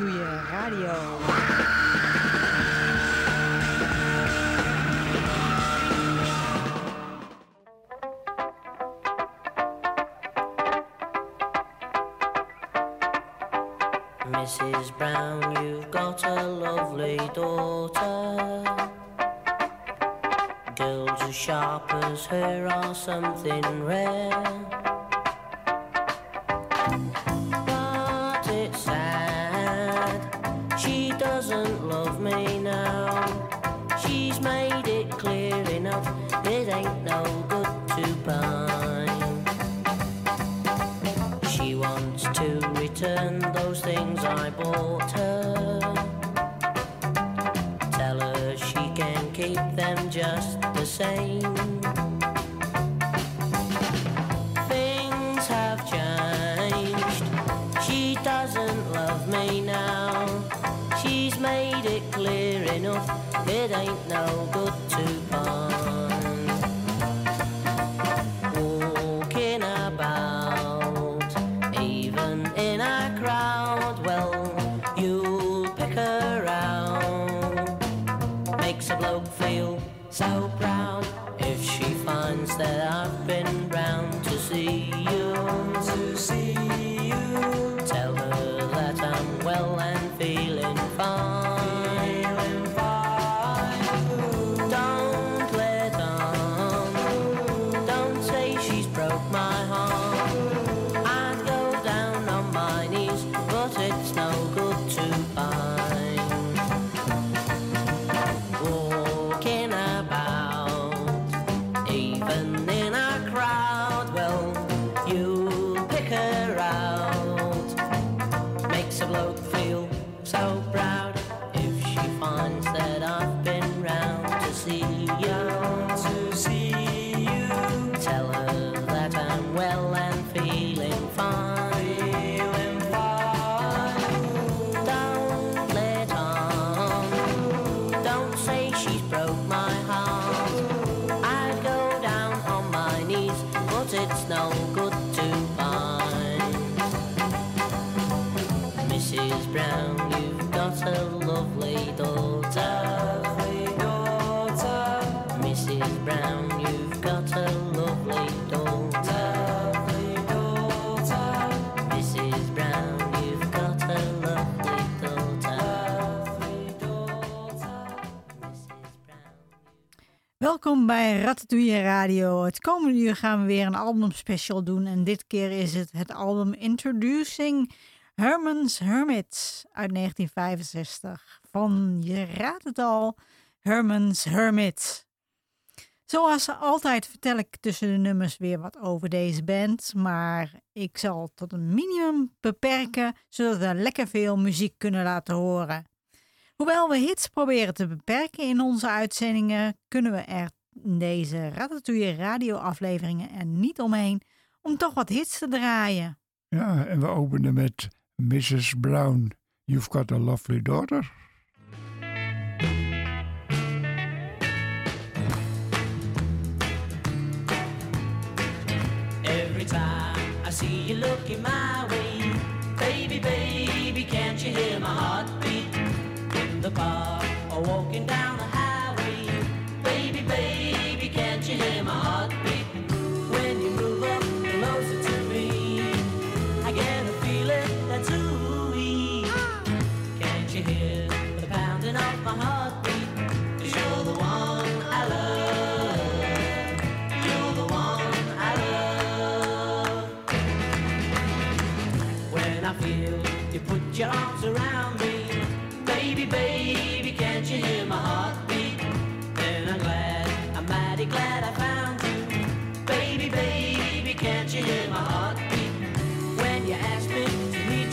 Doe je radio. Mrs. Brown, you've got a lovely daughter. Girls as sharp as her are something rare. Welkom bij Ratatouille Radio. Het komende uur gaan we weer een albumspecial doen. En dit keer is het het album Introducing Herman's Hermits uit 1965. Van, je raadt het al, Herman's Hermits. Zoals altijd vertel ik tussen de nummers weer wat over deze band. Maar ik zal tot een minimum beperken, zodat we lekker veel muziek kunnen laten horen. Hoewel we hits proberen te beperken in onze uitzendingen, kunnen we er deze Ratatouille radioafleveringen er niet omheen om toch wat hits te draaien. Ja, en we openen met Mrs. Brown. You've got a lovely daughter. Every time I see you looking my way, baby, baby, can't you hear my heart? the bar or walking down the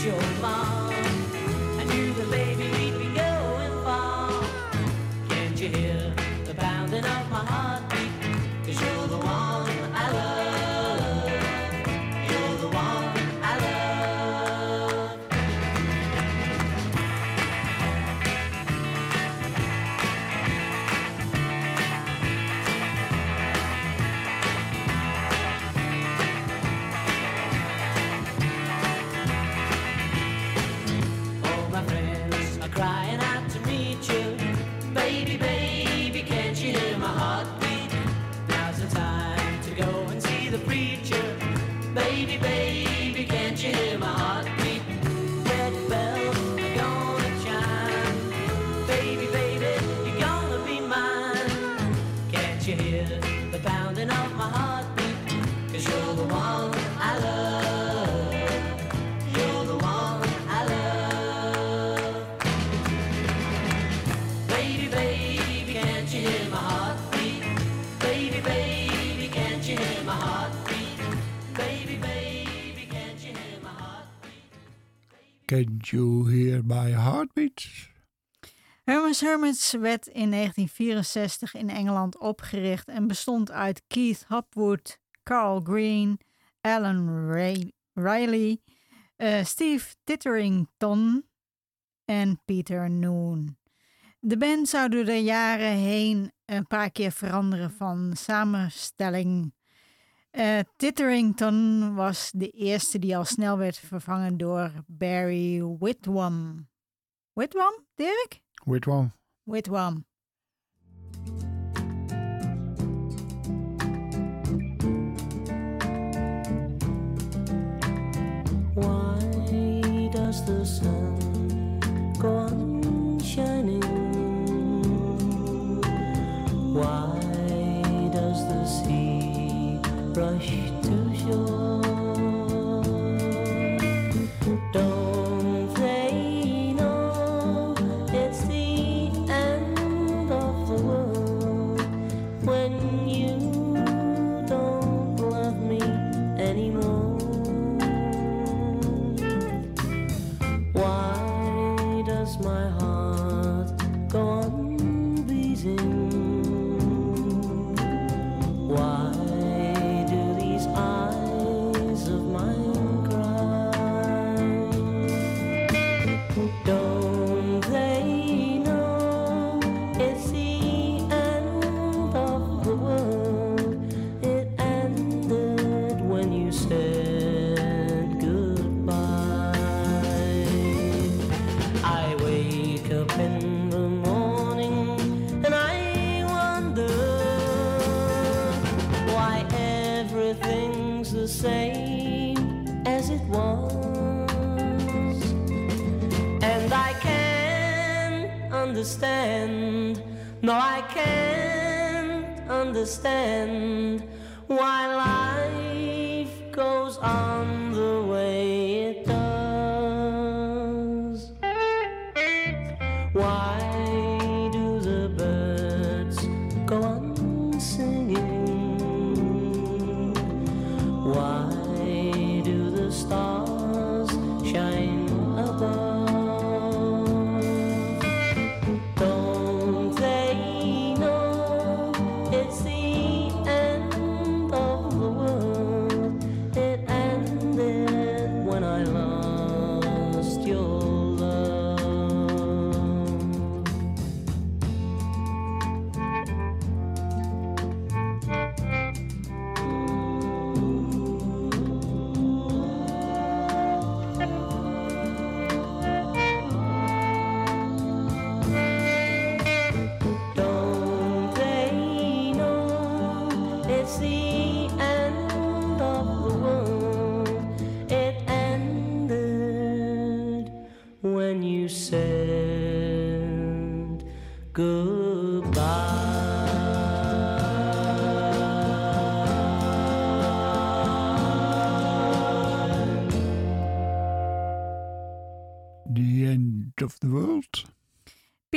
有吗 baby, can't you hear my heartbeat? Can't you hear my heartbeat? Hermes Hermits werd in 1964 in Engeland opgericht en bestond uit Keith Hopwood, Carl Green, Alan Riley, eh, Steve Titterington en Peter Noon. De band zou door de jaren heen een paar keer veranderen van samenstelling. Eh, Titterington was de eerste die al snel werd vervangen door Barry Whitwam. Whitwam, Dirk? One? Whitwam. Why does the sun go on shining? Why rush.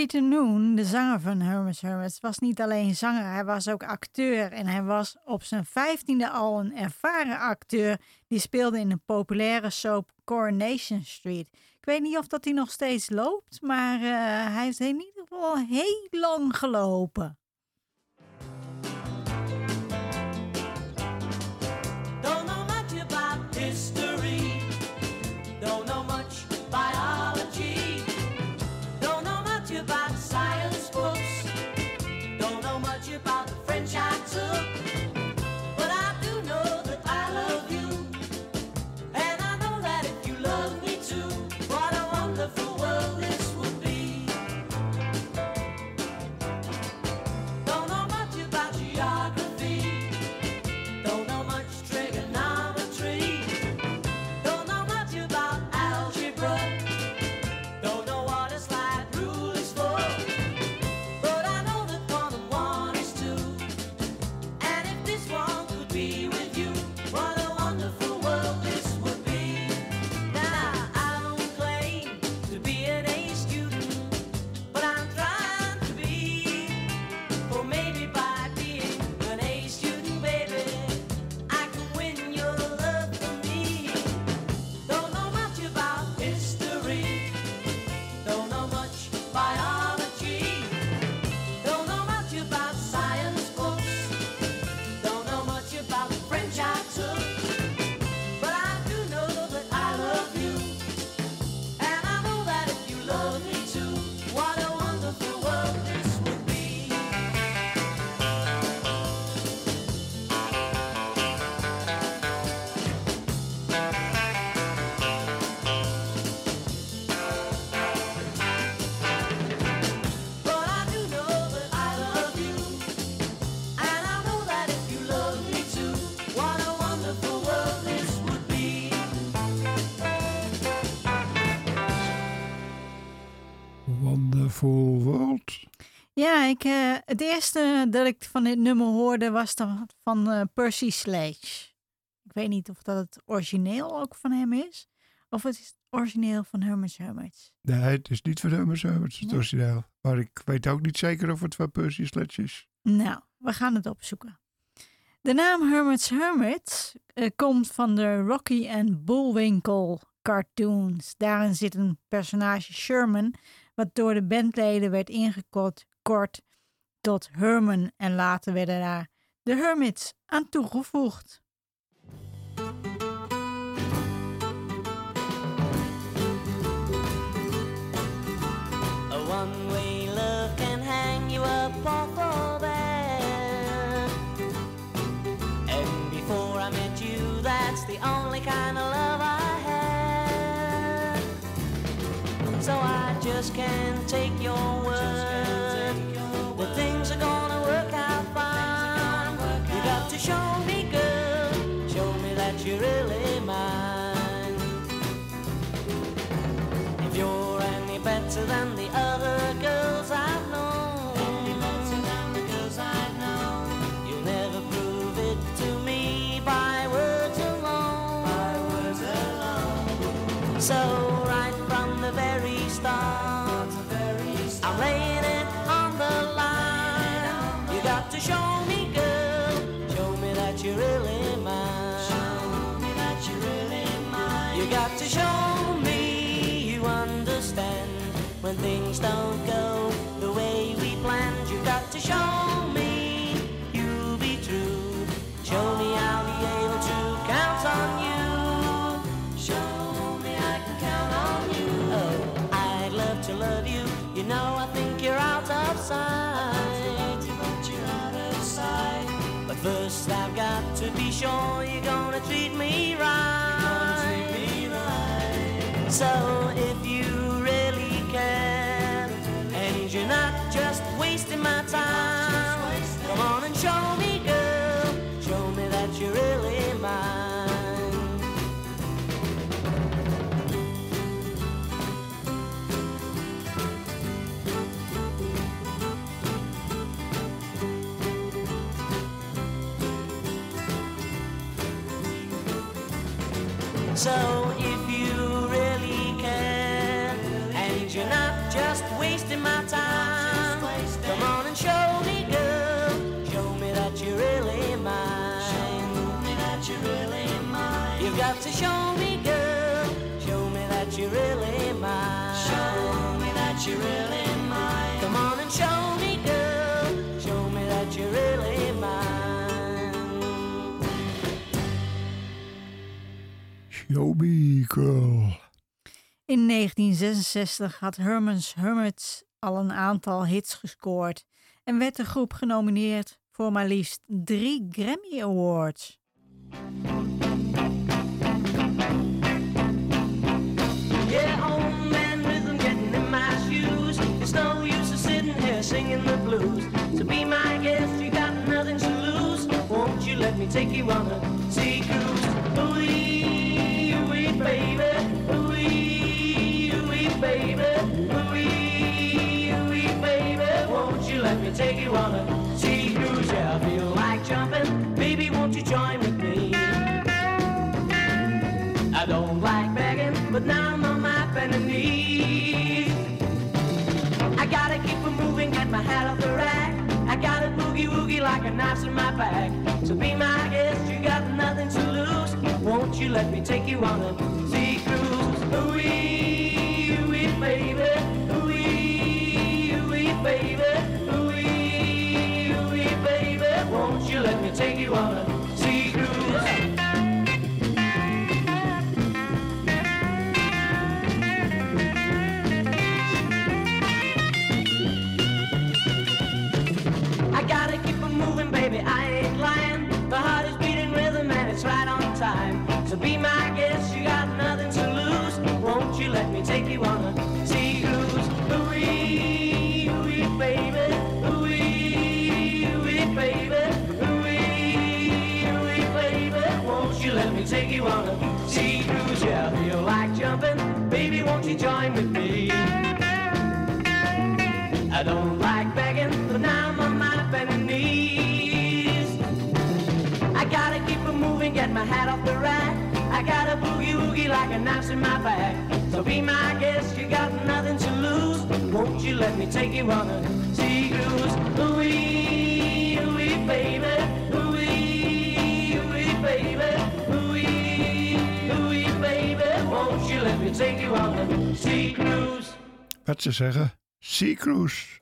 Peter Noon, de zanger van Hermes Hermits, was niet alleen zanger, hij was ook acteur. En hij was op zijn vijftiende al een ervaren acteur die speelde in een populaire soap Coronation Street. Ik weet niet of dat hij nog steeds loopt, maar eh, hij heeft in ieder geval heel lang gelopen. Wonderful World. Ja, ik, eh, het eerste dat ik van dit nummer hoorde was dan van eh, Percy Sledge. Ik weet niet of dat het origineel ook van hem is. Of het is het origineel van Herman's Hermits. Nee, het is niet van Hermes Hermits, het Nee. origineel. Maar ik weet ook niet zeker of het van Percy Sledge is. Nou, we gaan het opzoeken. De naam Hermit's Hermit eh, komt van de Rocky and Bullwinkle cartoons. Daarin zit een personage Sherman, wat door de bandleden werd ingekort kort tot Herman en later werden daar de Hermits aan toegevoegd. Just can't take your word things don't go the way we planned. You've got to show me you'll be true. Show me I'll be able to count on you. Show me I can count on you. Oh, I'd love to love you. You know I think you're out of sight. But first I've got to be sure you're gonna treat me right. So if you my time, come on and show me, girl, show me that you're really mine. So if Me, girl. In 1966 had Herman's Hermits al een aantal hits gescoord en werd de groep genomineerd voor maar liefst drie Grammy Awards. Yeah, old man rhythm getting in my shoes. It's no use of sitting here singing the blues. So be my guest, you got nothing to lose. Won't you let me take you on a a sea cruise? Yeah, I feel like jumping. Baby, won't you join with me? I don't like begging, but now I'm on my bending knee. I gotta keep it moving, get my hat off the rack. I gotta boogie woogie like a knife's in my back. So be my guest, you got nothing to lose. Won't you let me take you on a sea cruise? Ooh-wee, take you on a my hat off the rack. I got a boogie woogie like a knife in my back. So be my guest, you got nothing to lose. Won't you let me take you on a sea cruise? Ooh-wee, ooh-wee, baby. Ooh-wee, baby. Ooh-wee, baby. Won't you let me take you on a sea cruise? Wat ze zeggen, Sea Cruise.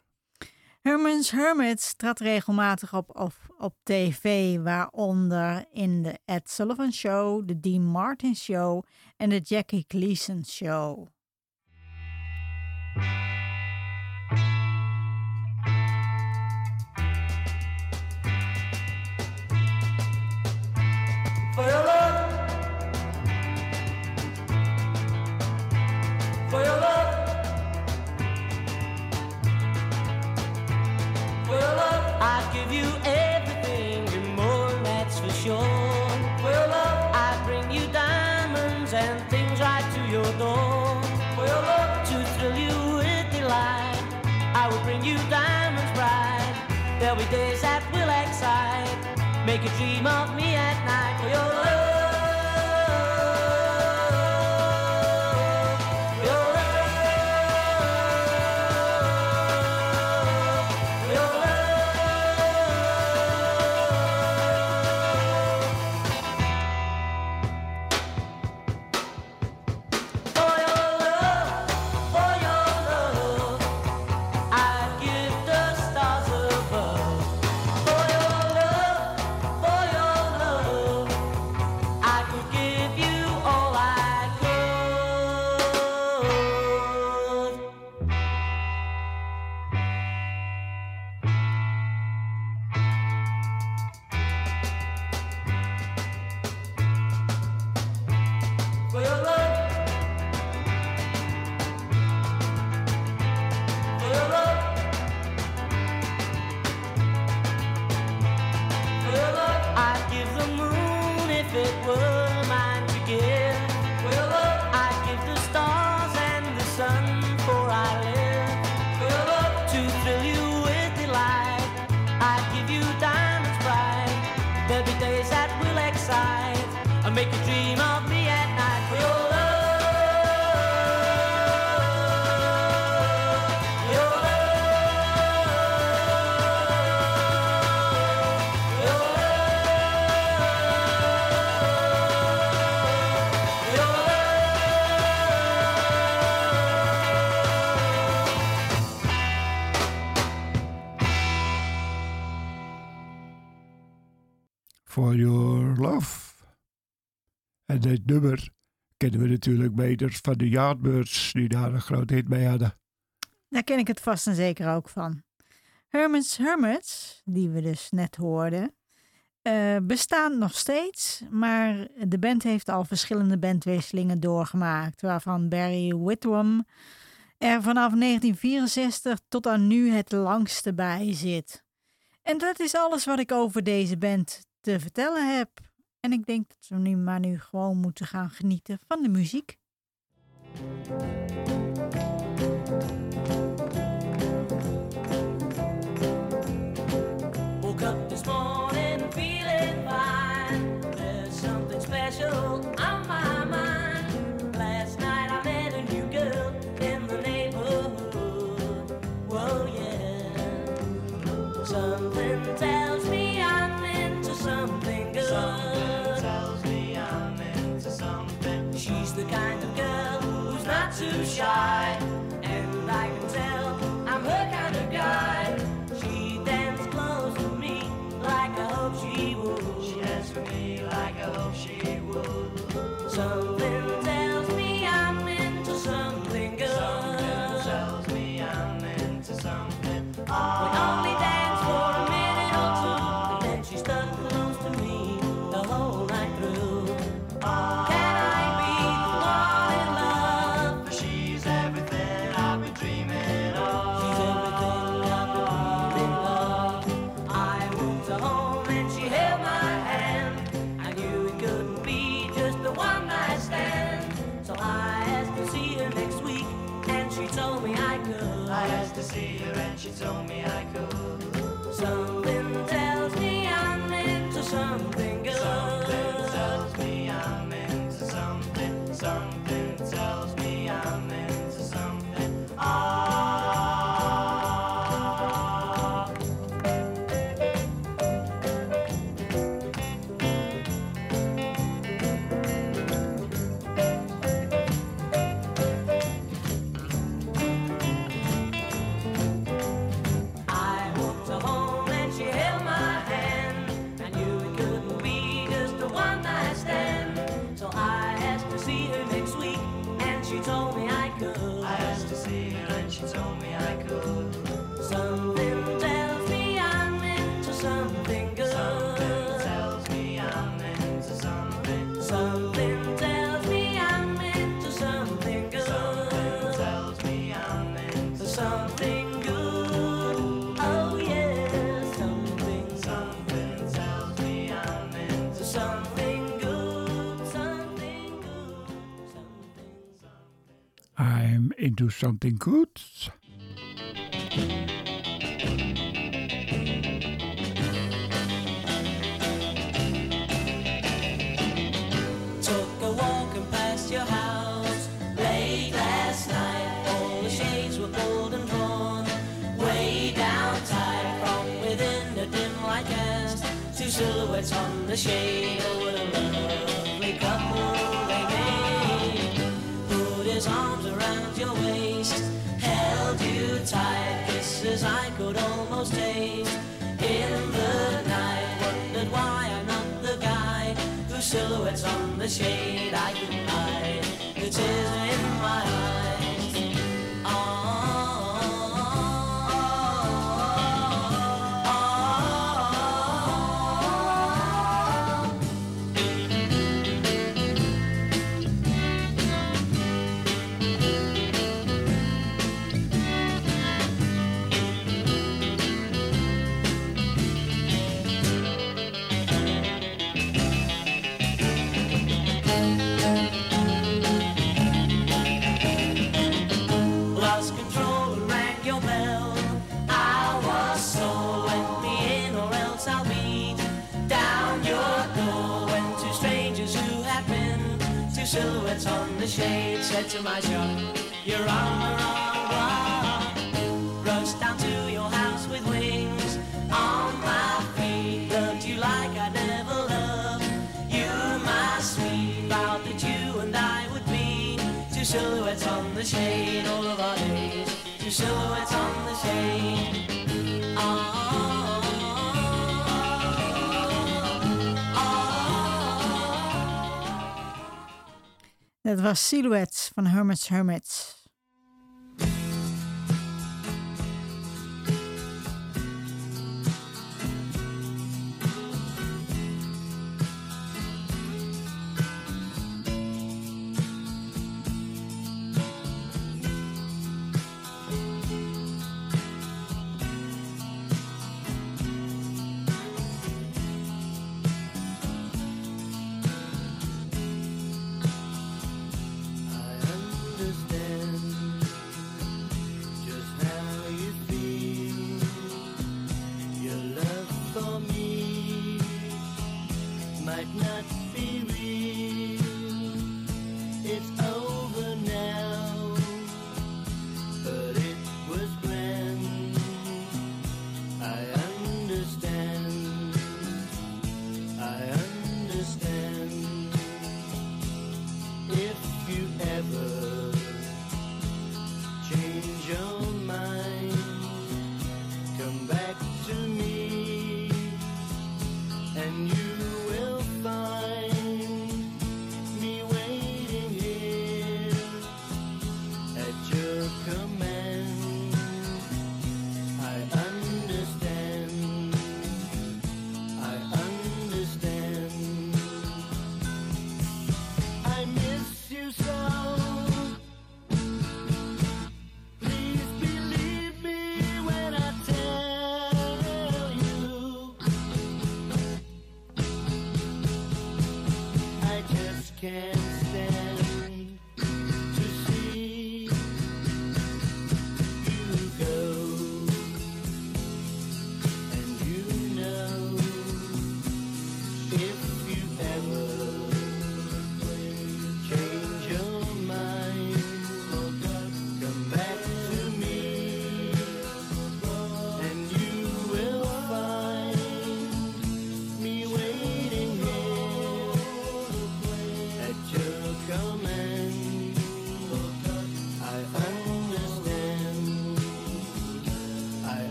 Herman's Hermits trad regelmatig op, op, op tv, waaronder in de Ed Sullivan Show, de Dean Martin Show en de Jackie Gleason Show. Dream of make you En dit nummer kennen we natuurlijk beter van de Yardbirds, die daar een groot hit mee hadden. Daar ken ik het vast en zeker ook van. Hermits Hermits, die we dus net hoorden, eh, bestaan nog steeds, maar de band heeft al verschillende bandwisselingen doorgemaakt, waarvan Barry Whitwam er vanaf 1964 tot aan nu het langste bij zit. En dat is alles wat ik over deze band te vertellen heb. En ik denk dat we nu maar nu gewoon moeten gaan genieten van de muziek. Shy. And I can tell I'm her kind of guy. She danced close to me like I hope she would. She danced for me like I hope she would. Something Into something good. Took a walk past your house late last night. All the shades were pulled and drawn way down tight from within the dim light cast. Two silhouettes on the shade. Oh, the shade I can hide. The tears shade said to my shop, You're on the wrong block. Rushed down to your house with wings on my feet. Loved you like I never loved you, my sweet. Vowed that you and I would be two silhouettes on the shade all of our days. Two silhouettes on the shade. Dat was Silhouettes van Hermits Hermits.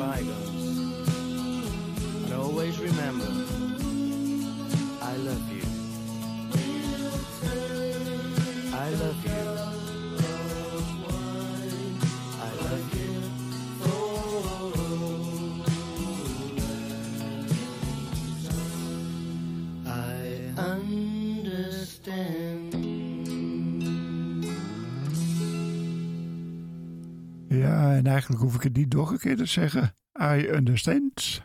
spider. En eigenlijk hoef ik het niet doorgekeerd te zeggen. I understand.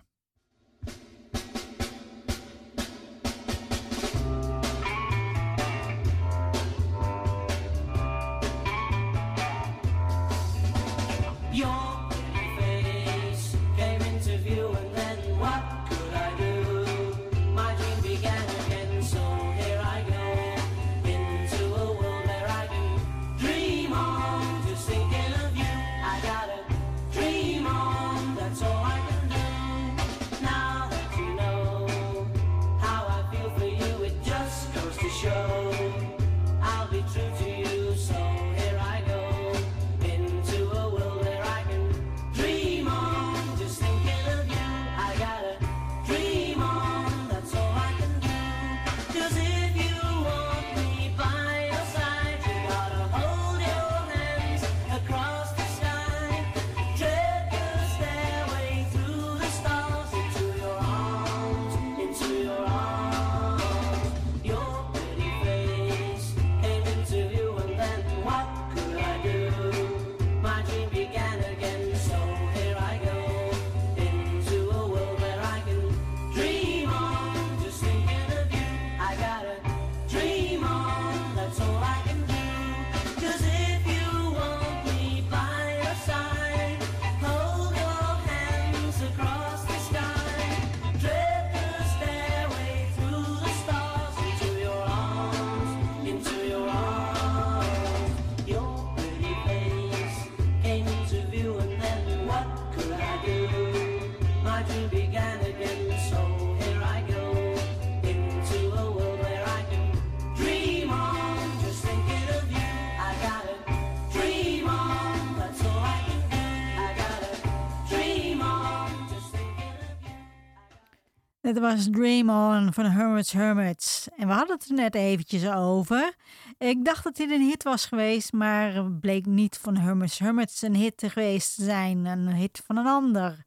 Het was Dream On van Hermits Hermits. En we hadden het er net eventjes over. Ik dacht dat dit een hit was geweest, maar bleek niet van Hermits Hermits een hit geweest te zijn. Een hit van een ander,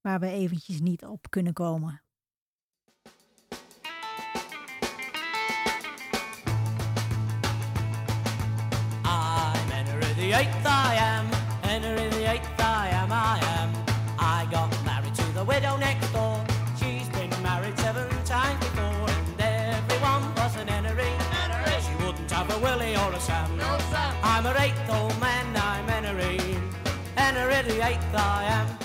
waar we eventjes niet op kunnen komen. I'm Henry the I am eighth I am.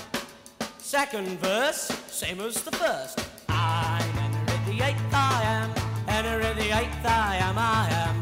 Second verse, same as the first. I'm Henry the eighth I am. Henry the eighth I am, I am.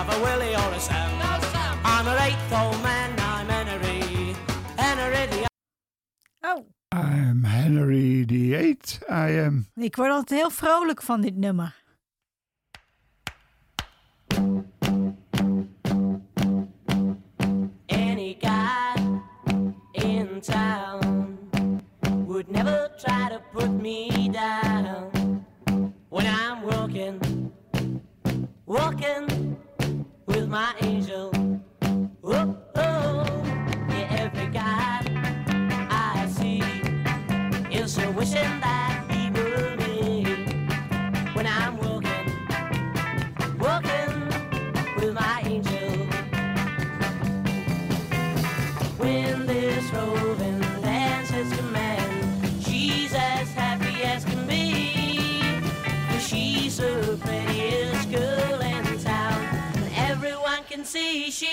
of a Willie or a Sam. No, Sam. I'm a eighth old man, I'm Henry. Henry the Oh. I'm Henry the Eight, I am. Ik word altijd heel vrolijk van dit nummer. Any guy in town would never try to put me down when I'm walking, walking my angel. Oh, oh, yeah, every guy I see is wishing.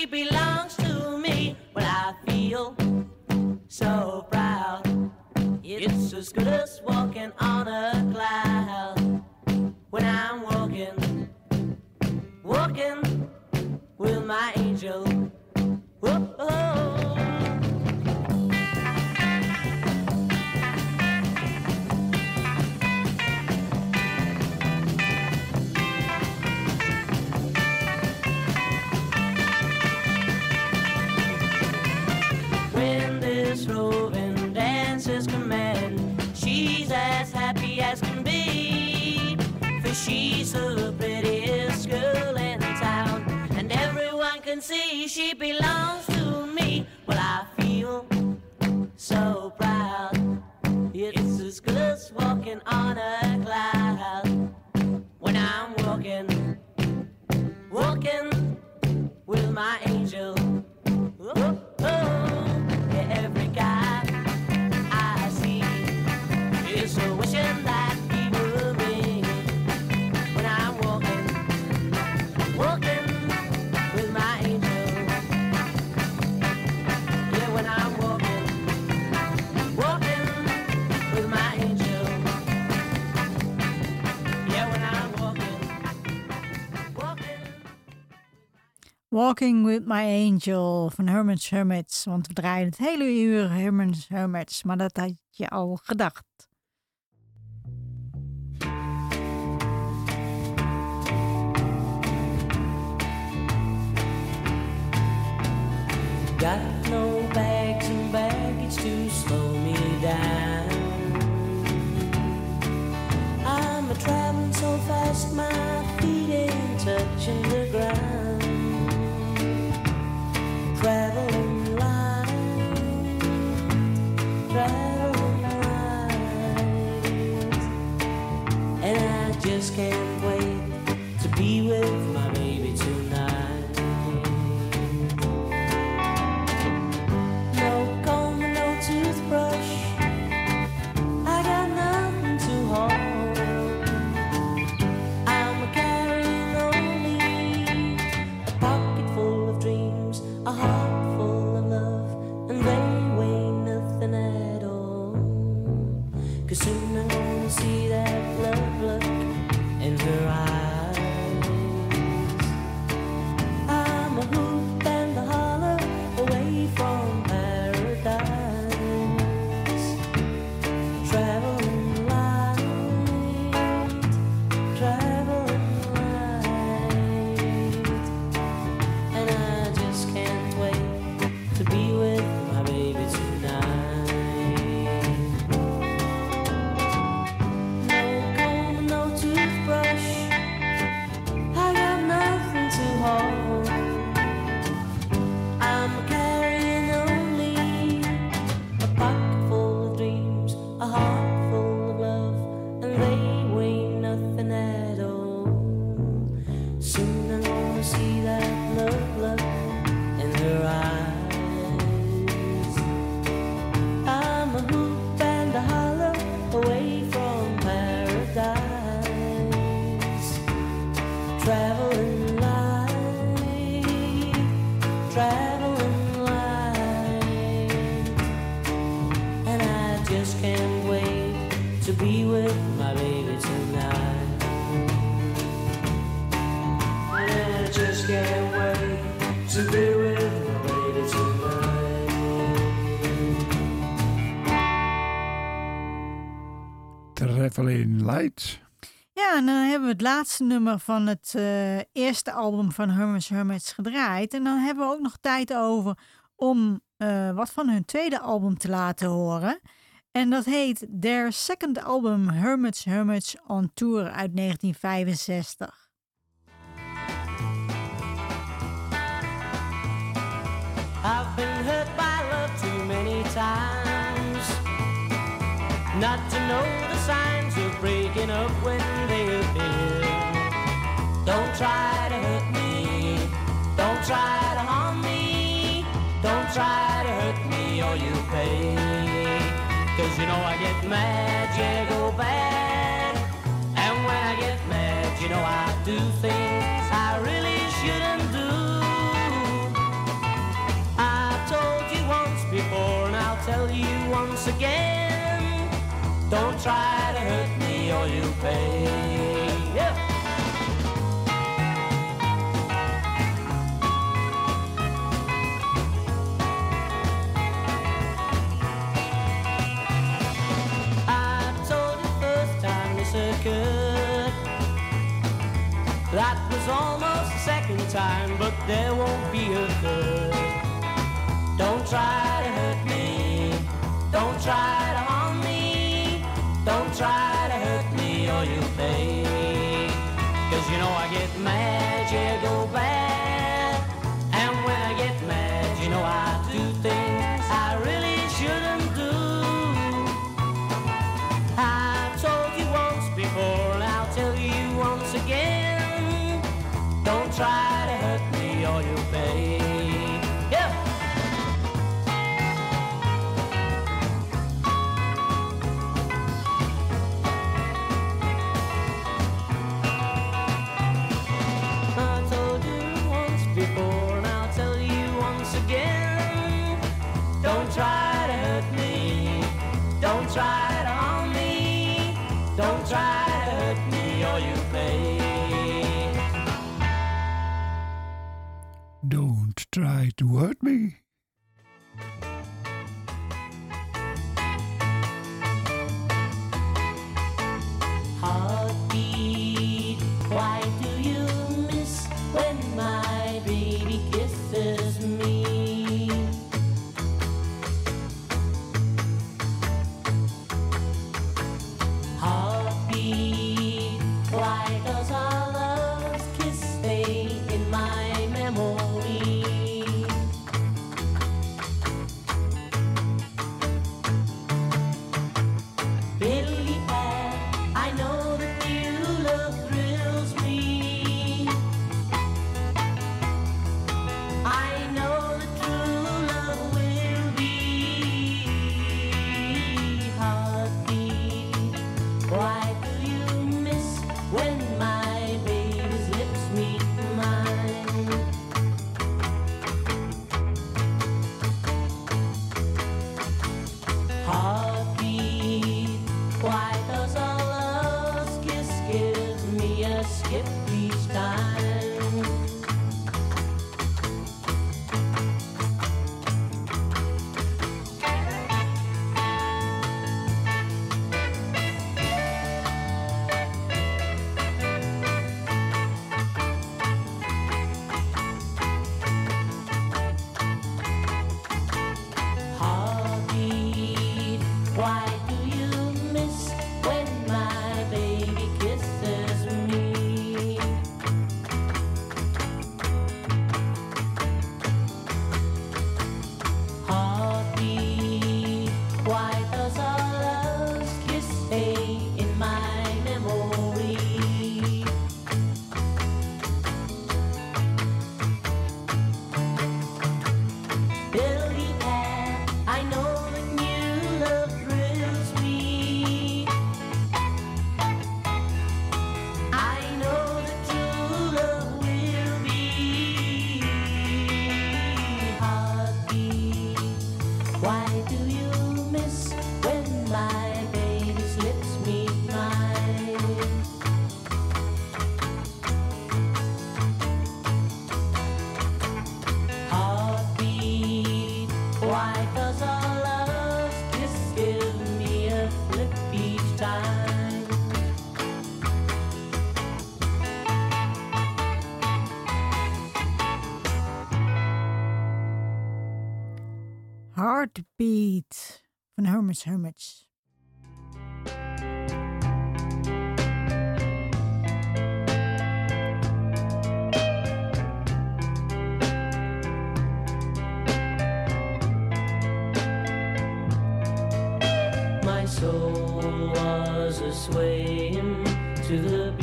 Belongs to me. Well, I feel so proud. It's as good as walking on a cloud. When I'm walking, walking with my angel. Whoa, oh. Roving dances command, she's as happy as can be. For she's the prettiest girl in town, and everyone can see she belongs to me. Well, I feel so proud. It's as good as walking on a cloud. When I'm walking, walking with my angel. Walking with My Angel van Herman's Hermits. Want we draaien het hele uur Herman's Hermits. Maar dat had je al gedacht. Got no bags and baggage to slow me down. I'm a traveling so fast, my feet ain't touching the ground. Just can't wait to be with my Traveling Light. Ja, en dan hebben we het laatste nummer van het eh, eerste album van Hermes Hermits gedraaid. En dan hebben we ook nog tijd over om eh, wat van hun tweede album te laten horen. En dat heet Their Second Album Hermits Hermits on Tour uit 1965. I've been hurt by love too many times not to know up when they appear. Don't try to hurt me. Don't try to harm me. Don't try to hurt me or you'll pay. Cause you know I get mad, yeah, go bad. And when I get mad, you know I do things I really shouldn't do. I told you once before and I'll tell you once again. Don't try to Bay. Yeah. Good. That was almost the second time, but there won't be a third. Don't try to hurt me. Don't try. to hurt me. Beat van Herman's Hermits. My soul was a swaying to the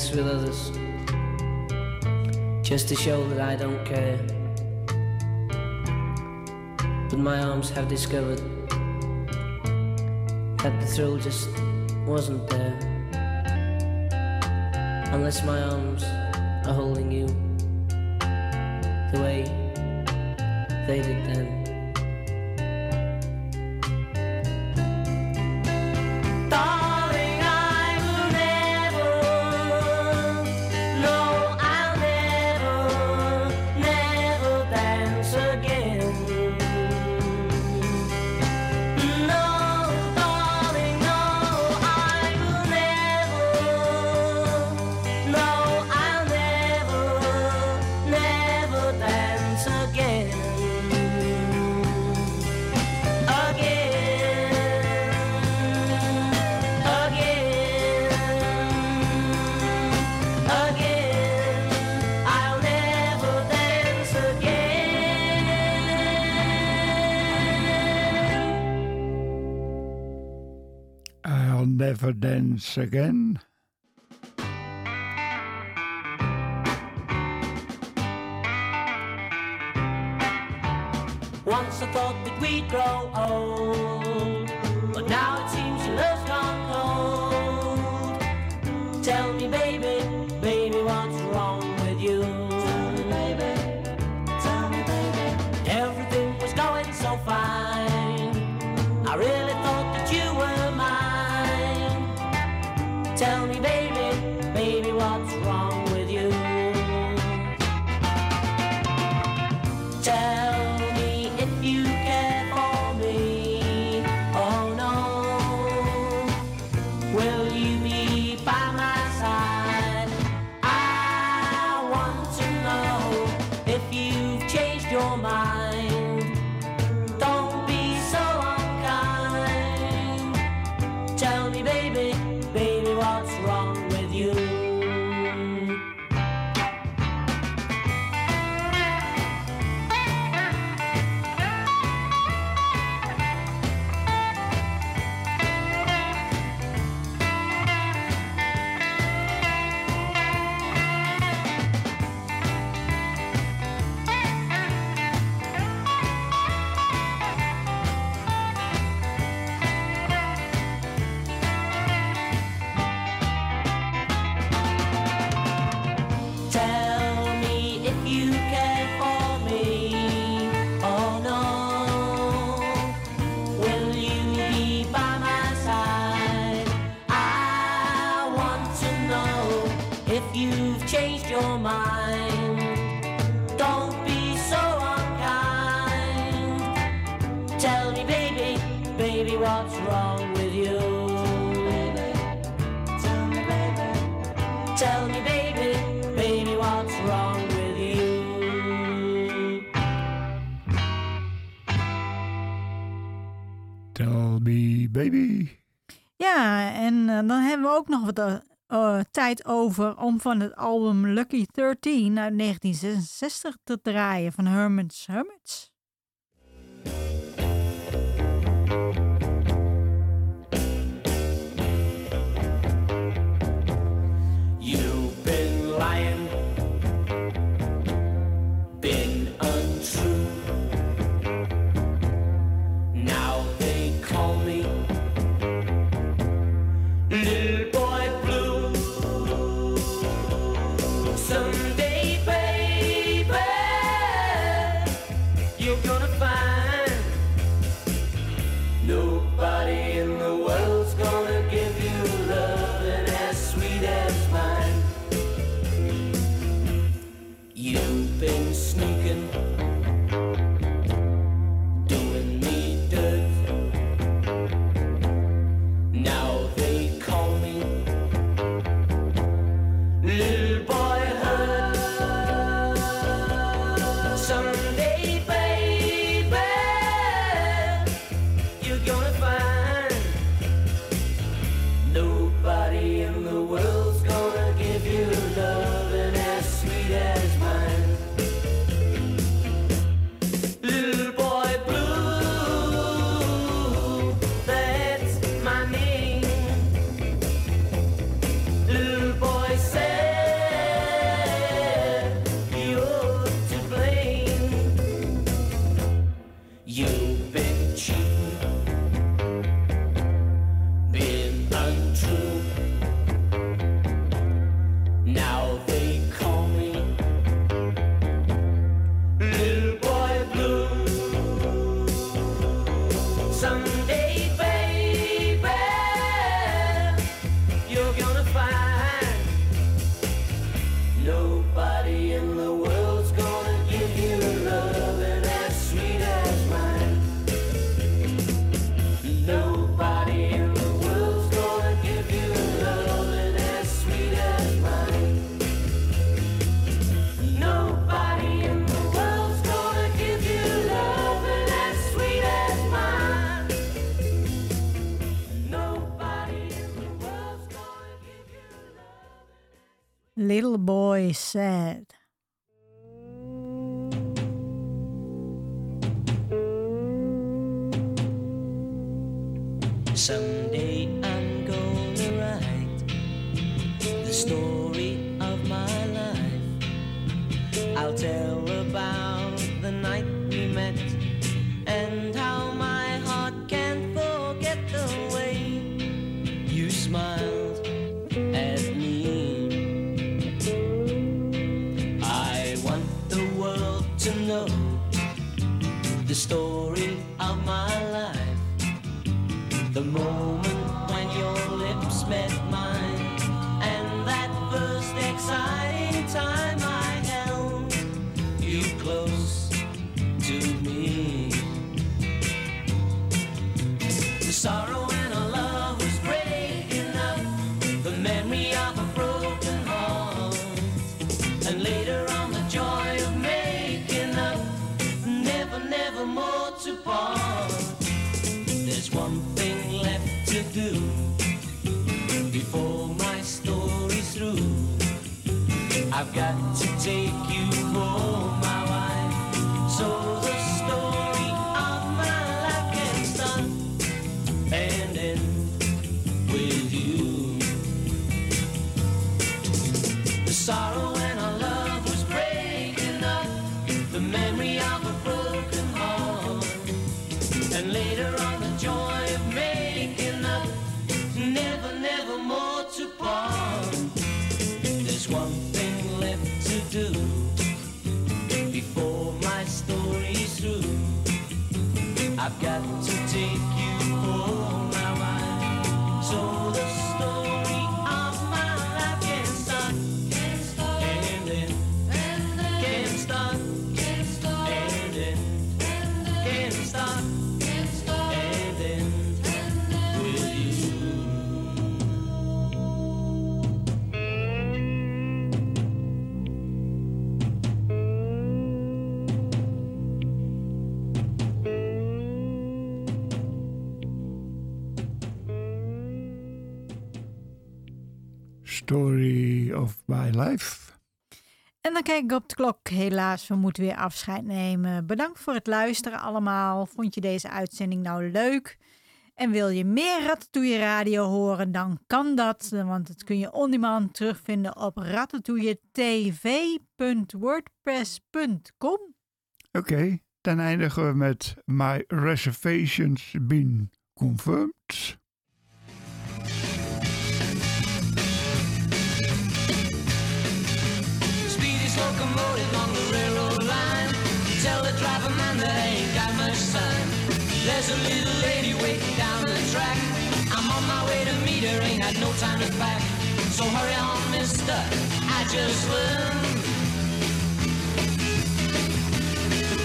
dance with others just to show that I don't care. But my arms have discovered that the thrill just wasn't there. Unless my arms are holding you the way they did then. Dance again. Once I thought that we'd grow old, but now it seems you've changed your mind. Don't be so unkind. Tell me, baby, baby, what's wrong with you? Tell me, baby. Tell me, baby, baby, what's wrong with you? Tell me, baby. Ja, en eh, dan hebben we ook nog wat eh, tijd over om van het album Lucky 13 uit 1966 te draaien van Herman's Hermits. Little Boy Said. To know the story of my life. The moment when your lips met got to take you Story of my life. En dan kijk ik op de klok. Helaas, we moeten weer afscheid nemen. Bedankt voor het luisteren allemaal. Vond je deze uitzending nou leuk? En wil je meer Ratatouille Radio horen, dan kan dat. Want dat kun je on demand terugvinden op ratatouilletv.wordpress.com. Oké, dan eindigen we met My reservations been confirmed. A little lady waiting down the track. I'm on my way to meet her, ain't had no time to pack. So hurry on, mister, I just learned.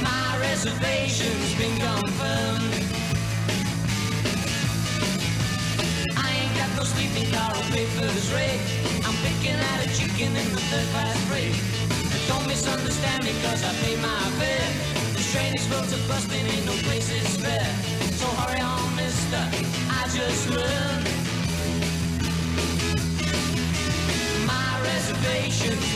My reservation's been confirmed. I ain't got no sleeping car or papers rate. I'm picking out a chicken in the third class break. Don't misunderstand me cause I pay my fare. Train is full to busting, ain't no places spare. So hurry on, mister, I just learned. My reservation's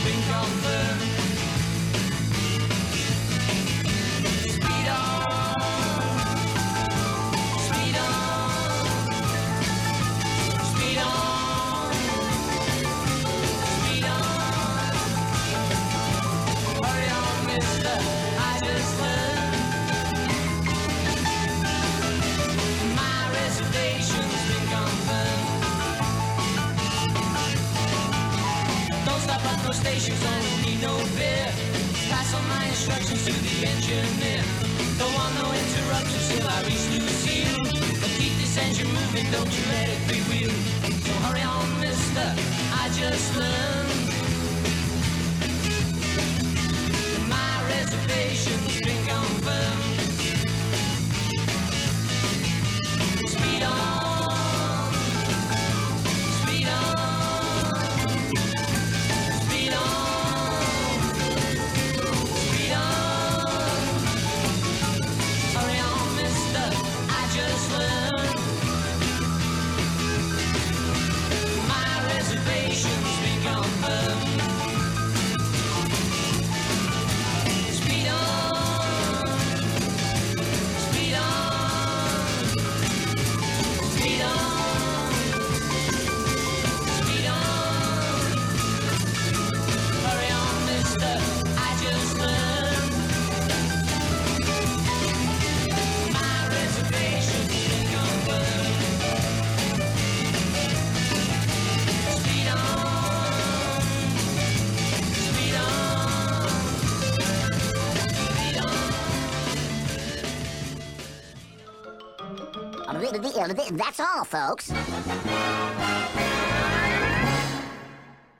on. That's all, folks.